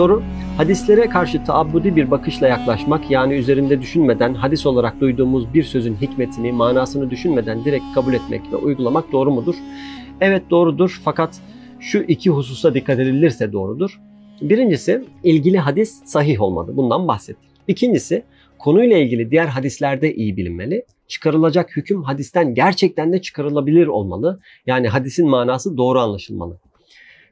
Soru, hadislere karşı taabbudi bir bakışla yaklaşmak yani üzerinde düşünmeden hadis olarak duyduğumuz bir sözün hikmetini, manasını düşünmeden direkt kabul etmek ve uygulamak doğru mudur? Evet doğrudur fakat şu iki hususa dikkat edilirse doğrudur. Birincisi ilgili hadis sahih olmalı. Bundan bahsettik. İkincisi konuyla ilgili diğer hadislerde iyi bilinmeli. Çıkarılacak hüküm hadisten gerçekten de çıkarılabilir olmalı. Yani hadisin manası doğru anlaşılmalı.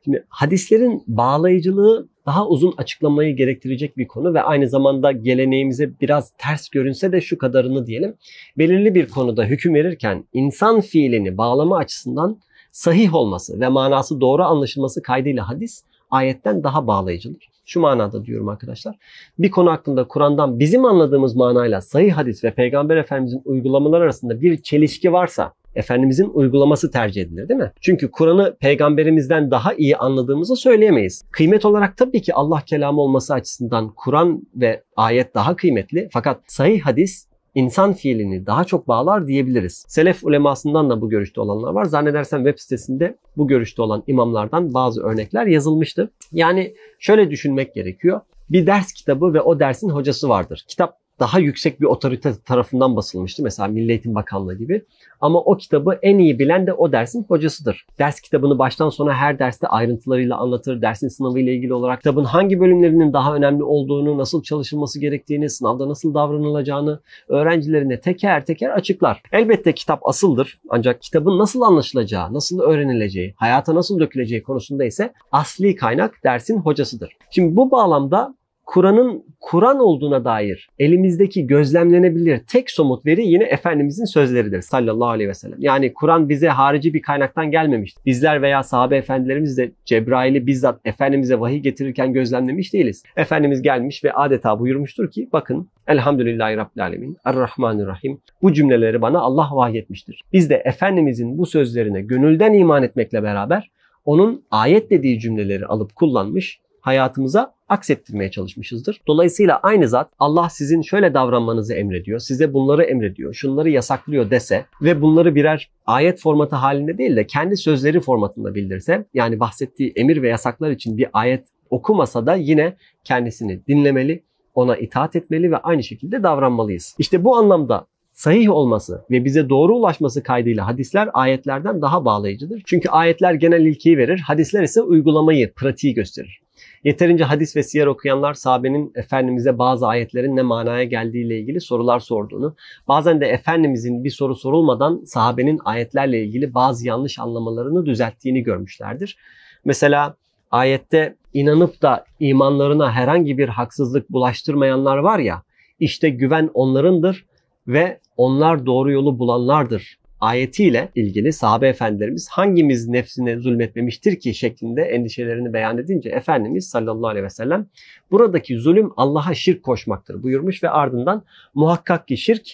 Şimdi hadislerin bağlayıcılığı daha uzun açıklamayı gerektirecek bir konu ve aynı zamanda geleneğimize biraz ters görünse de şu kadarını diyelim. Belirli bir konuda hüküm verirken insan fiilini bağlama açısından sahih olması ve manası doğru anlaşılması kaydıyla hadis ayetten daha bağlayıcıdır. Şu manada diyorum arkadaşlar. Bir konu hakkında Kur'an'dan bizim anladığımız manayla sahih hadis ve Peygamber Efendimizin uygulamalar arasında bir çelişki varsa Efendimizin uygulaması tercih edilir değil mi? Çünkü Kur'an'ı peygamberimizden daha iyi anladığımızı söyleyemeyiz. Kıymet olarak tabii ki Allah kelamı olması açısından Kur'an ve ayet daha kıymetli. Fakat sahih hadis insan fiilini daha çok bağlar diyebiliriz. Selef ulemasından da bu görüşte olanlar var. Zannedersem web sitesinde bu görüşte olan imamlardan bazı örnekler yazılmıştı. Yani şöyle düşünmek gerekiyor. Bir ders kitabı ve o dersin hocası vardır. Kitap daha yüksek bir otorite tarafından basılmıştı. Mesela Milli Eğitim Bakanlığı gibi. Ama o kitabı en iyi bilen de o dersin hocasıdır. Ders kitabını baştan sona her derste ayrıntılarıyla anlatır. Dersin sınavı ile ilgili olarak kitabın hangi bölümlerinin daha önemli olduğunu, nasıl çalışılması gerektiğini, sınavda nasıl davranılacağını öğrencilerine teker teker açıklar. Elbette kitap asıldır. Ancak kitabın nasıl anlaşılacağı, nasıl öğrenileceği, hayata nasıl döküleceği konusunda ise asli kaynak dersin hocasıdır. Şimdi bu bağlamda Kur'an'ın Kur'an olduğuna dair elimizdeki gözlemlenebilir tek somut veri yine Efendimizin sözleridir sallallahu aleyhi ve sellem. Yani Kur'an bize harici bir kaynaktan gelmemiştir. Bizler veya sahabe efendilerimiz de Cebrail'i bizzat Efendimiz'e vahiy getirirken gözlemlemiş değiliz. Efendimiz gelmiş ve adeta buyurmuştur ki bakın Elhamdülillahi Rabbil Alemin, Errahmanirrahim. Bu cümleleri bana Allah vahyetmiştir. Biz de Efendimizin bu sözlerine gönülden iman etmekle beraber onun ayet dediği cümleleri alıp kullanmış, hayatımıza aksettirmeye çalışmışızdır. Dolayısıyla aynı zat Allah sizin şöyle davranmanızı emrediyor, size bunları emrediyor, şunları yasaklıyor dese ve bunları birer ayet formatı halinde değil de kendi sözleri formatında bildirse, yani bahsettiği emir ve yasaklar için bir ayet okumasa da yine kendisini dinlemeli, ona itaat etmeli ve aynı şekilde davranmalıyız. İşte bu anlamda sahih olması ve bize doğru ulaşması kaydıyla hadisler ayetlerden daha bağlayıcıdır. Çünkü ayetler genel ilkeyi verir, hadisler ise uygulamayı, pratiği gösterir. Yeterince hadis ve siyer okuyanlar sahabenin Efendimiz'e bazı ayetlerin ne manaya geldiğiyle ilgili sorular sorduğunu, bazen de Efendimiz'in bir soru sorulmadan sahabenin ayetlerle ilgili bazı yanlış anlamalarını düzelttiğini görmüşlerdir. Mesela ayette inanıp da imanlarına herhangi bir haksızlık bulaştırmayanlar var ya, işte güven onlarındır ve onlar doğru yolu bulanlardır ayetiyle ilgili sahabe efendilerimiz hangimiz nefsine zulmetmemiştir ki şeklinde endişelerini beyan edince Efendimiz sallallahu aleyhi ve sellem buradaki zulüm Allah'a şirk koşmaktır buyurmuş ve ardından muhakkak ki şirk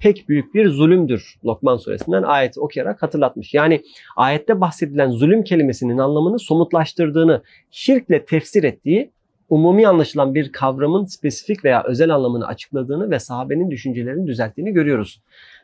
pek büyük bir zulümdür. Lokman suresinden ayeti okuyarak hatırlatmış. Yani ayette bahsedilen zulüm kelimesinin anlamını somutlaştırdığını, şirkle tefsir ettiği umumi anlaşılan bir kavramın spesifik veya özel anlamını açıkladığını ve sahabenin düşüncelerini düzelttiğini görüyoruz.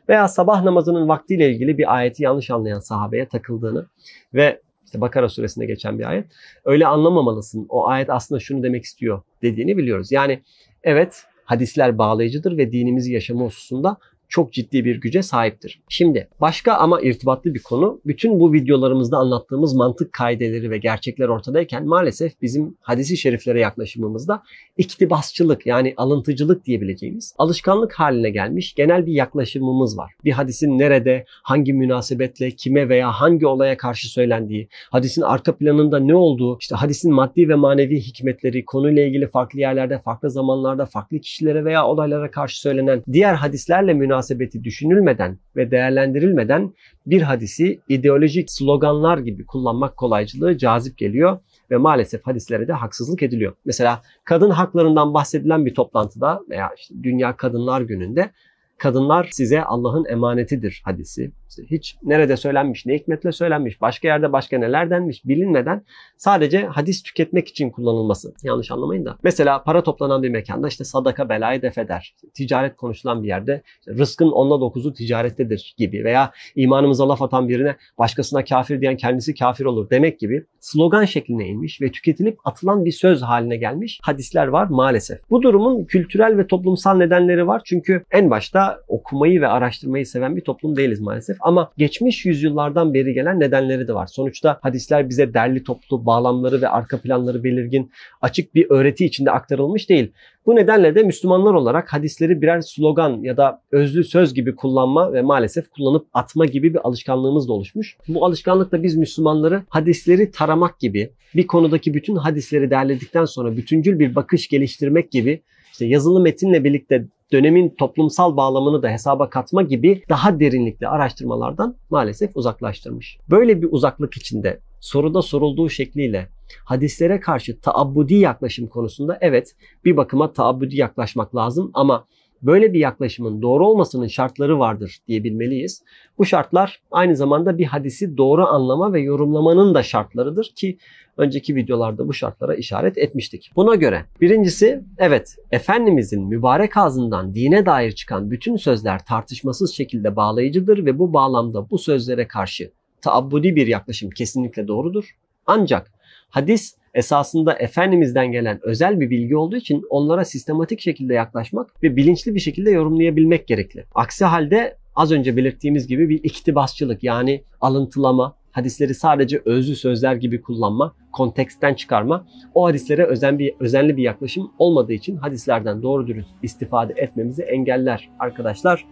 Veya sabah namazının vaktiyle ilgili bir ayeti yanlış anlayan sahabeye takıldığını ve işte Bakara suresinde geçen bir ayet. Öyle anlamamalısın. O ayet aslında şunu demek istiyor dediğini biliyoruz. Yani evet hadisler bağlayıcıdır ve dinimizi yaşama hususunda çok ciddi bir güce sahiptir. Şimdi başka ama irtibatlı bir konu. Bütün bu videolarımızda anlattığımız mantık kaideleri ve gerçekler ortadayken maalesef bizim hadisi şeriflere yaklaşımımızda iktibasçılık yani alıntıcılık diyebileceğimiz alışkanlık haline gelmiş genel bir yaklaşımımız var. Bir hadisin nerede, hangi münasebetle, kime veya hangi olaya karşı söylendiği, hadisin arka planında ne olduğu, işte hadisin maddi ve manevi hikmetleri, konuyla ilgili farklı yerlerde, farklı zamanlarda, farklı kişilere veya olaylara karşı söylenen diğer hadislerle münasebet münasebeti düşünülmeden ve değerlendirilmeden bir hadisi ideolojik sloganlar gibi kullanmak kolaycılığı cazip geliyor ve maalesef hadislere de haksızlık ediliyor. Mesela kadın haklarından bahsedilen bir toplantıda veya işte Dünya Kadınlar Günü'nde kadınlar size Allah'ın emanetidir hadisi. Hiç nerede söylenmiş, ne hikmetle söylenmiş, başka yerde başka neler denmiş bilinmeden sadece hadis tüketmek için kullanılması. Yanlış anlamayın da. Mesela para toplanan bir mekanda işte sadaka belayı def eder. Ticaret konuşulan bir yerde rızkın onda dokuzu ticarettedir gibi veya imanımıza laf atan birine başkasına kafir diyen kendisi kafir olur demek gibi slogan şekline inmiş ve tüketilip atılan bir söz haline gelmiş hadisler var maalesef. Bu durumun kültürel ve toplumsal nedenleri var. Çünkü en başta okumayı ve araştırmayı seven bir toplum değiliz maalesef. Ama geçmiş yüzyıllardan beri gelen nedenleri de var. Sonuçta hadisler bize derli toplu bağlamları ve arka planları belirgin, açık bir öğreti içinde aktarılmış değil. Bu nedenle de Müslümanlar olarak hadisleri birer slogan ya da özlü söz gibi kullanma ve maalesef kullanıp atma gibi bir alışkanlığımız da oluşmuş. Bu alışkanlıkla biz Müslümanları hadisleri taramak gibi, bir konudaki bütün hadisleri derledikten sonra bütüncül bir bakış geliştirmek gibi işte yazılı metinle birlikte dönemin toplumsal bağlamını da hesaba katma gibi daha derinlikli araştırmalardan maalesef uzaklaştırmış. Böyle bir uzaklık içinde soruda sorulduğu şekliyle hadislere karşı taabbudi yaklaşım konusunda evet bir bakıma taabbudi yaklaşmak lazım ama böyle bir yaklaşımın doğru olmasının şartları vardır diyebilmeliyiz. Bu şartlar aynı zamanda bir hadisi doğru anlama ve yorumlamanın da şartlarıdır ki önceki videolarda bu şartlara işaret etmiştik. Buna göre birincisi evet Efendimizin mübarek ağzından dine dair çıkan bütün sözler tartışmasız şekilde bağlayıcıdır ve bu bağlamda bu sözlere karşı taabbudi bir yaklaşım kesinlikle doğrudur. Ancak hadis esasında Efendimiz'den gelen özel bir bilgi olduğu için onlara sistematik şekilde yaklaşmak ve bilinçli bir şekilde yorumlayabilmek gerekli. Aksi halde az önce belirttiğimiz gibi bir iktibasçılık yani alıntılama, hadisleri sadece özlü sözler gibi kullanma, konteksten çıkarma, o hadislere özen bir, özenli bir yaklaşım olmadığı için hadislerden doğru dürüst istifade etmemizi engeller arkadaşlar.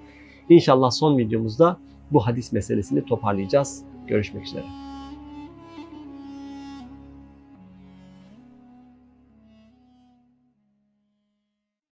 İnşallah son videomuzda bu hadis meselesini toparlayacağız. Görüşmek üzere.